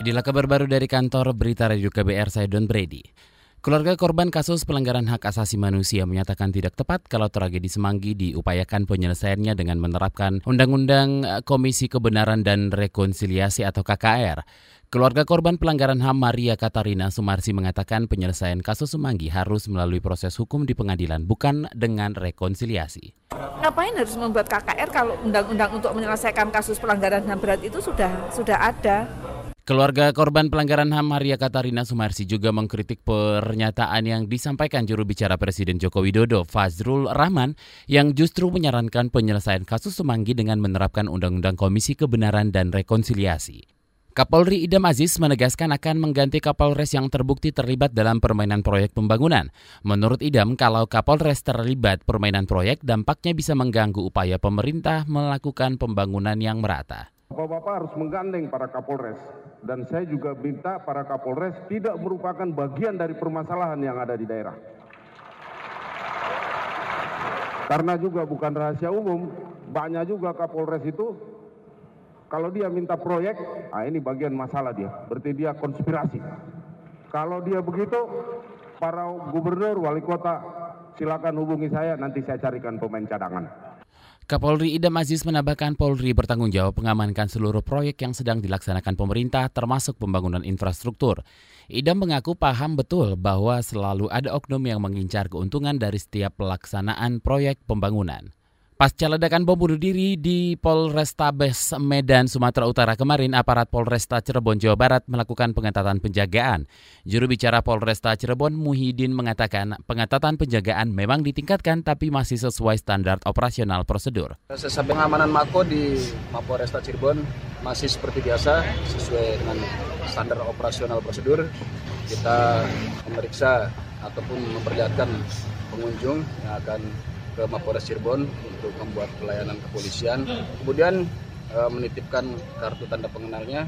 Inilah kabar baru dari kantor Berita Radio KBR, saya Don Brady. Keluarga korban kasus pelanggaran hak asasi manusia menyatakan tidak tepat kalau tragedi Semanggi diupayakan penyelesaiannya dengan menerapkan Undang-Undang Komisi Kebenaran dan Rekonsiliasi atau KKR. Keluarga korban pelanggaran HAM Maria Katarina Sumarsi mengatakan penyelesaian kasus Semanggi harus melalui proses hukum di pengadilan, bukan dengan rekonsiliasi. Ngapain harus membuat KKR kalau undang-undang untuk menyelesaikan kasus pelanggaran HAM berat itu sudah sudah ada? Keluarga korban pelanggaran HAM Maria Katarina Sumarsi juga mengkritik pernyataan yang disampaikan juru bicara Presiden Joko Widodo, Fazrul Rahman, yang justru menyarankan penyelesaian kasus Semanggi dengan menerapkan Undang-Undang Komisi Kebenaran dan Rekonsiliasi. Kapolri Idam Aziz menegaskan akan mengganti Kapolres yang terbukti terlibat dalam permainan proyek pembangunan. Menurut Idam, kalau Kapolres terlibat permainan proyek, dampaknya bisa mengganggu upaya pemerintah melakukan pembangunan yang merata. Bapak-bapak harus menggandeng para Kapolres dan saya juga minta para Kapolres tidak merupakan bagian dari permasalahan yang ada di daerah. Karena juga bukan rahasia umum, banyak juga Kapolres itu kalau dia minta proyek, ah ini bagian masalah dia, berarti dia konspirasi. Kalau dia begitu, para gubernur, wali kota, silakan hubungi saya, nanti saya carikan pemain cadangan. Kapolri Idam Aziz menambahkan Polri bertanggung jawab mengamankan seluruh proyek yang sedang dilaksanakan pemerintah termasuk pembangunan infrastruktur. Idam mengaku paham betul bahwa selalu ada oknum yang mengincar keuntungan dari setiap pelaksanaan proyek pembangunan. Pasca ledakan bom bunuh diri di Polrestabes Medan, Sumatera Utara kemarin, aparat Polresta Cirebon, Jawa Barat melakukan pengetatan penjagaan. Juru bicara Polresta Cirebon, Muhyiddin, mengatakan pengetatan penjagaan memang ditingkatkan tapi masih sesuai standar operasional prosedur. Sesuai pengamanan Mako di Mapolresta Cirebon masih seperti biasa, sesuai dengan standar operasional prosedur. Kita memeriksa ataupun memperlihatkan pengunjung yang akan ke Mapolres Cirebon untuk membuat pelayanan kepolisian. Kemudian e, menitipkan kartu tanda pengenalnya.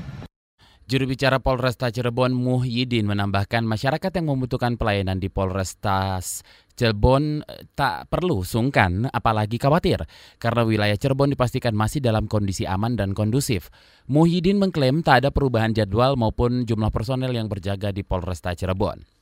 Juru bicara Polresta Cirebon Muhyiddin menambahkan masyarakat yang membutuhkan pelayanan di Polresta Cirebon eh, tak perlu sungkan apalagi khawatir karena wilayah Cirebon dipastikan masih dalam kondisi aman dan kondusif. Muhyiddin mengklaim tak ada perubahan jadwal maupun jumlah personel yang berjaga di Polresta Cirebon.